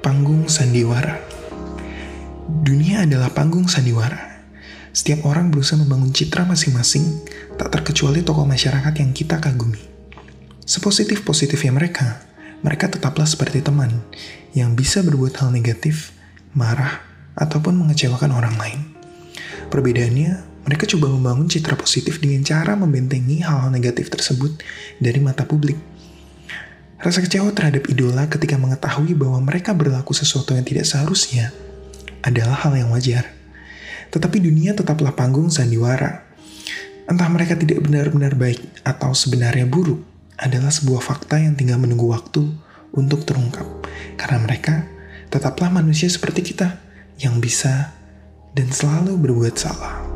Panggung Sandiwara Dunia adalah panggung sandiwara. Setiap orang berusaha membangun citra masing-masing, tak terkecuali tokoh masyarakat yang kita kagumi. Sepositif-positifnya mereka, mereka tetaplah seperti teman yang bisa berbuat hal negatif, marah, ataupun mengecewakan orang lain. Perbedaannya, mereka coba membangun citra positif dengan cara membentengi hal-hal negatif tersebut dari mata publik. Rasa kecewa terhadap idola ketika mengetahui bahwa mereka berlaku sesuatu yang tidak seharusnya adalah hal yang wajar. Tetapi dunia tetaplah panggung sandiwara. Entah mereka tidak benar-benar baik atau sebenarnya buruk, adalah sebuah fakta yang tinggal menunggu waktu untuk terungkap. Karena mereka tetaplah manusia seperti kita yang bisa dan selalu berbuat salah.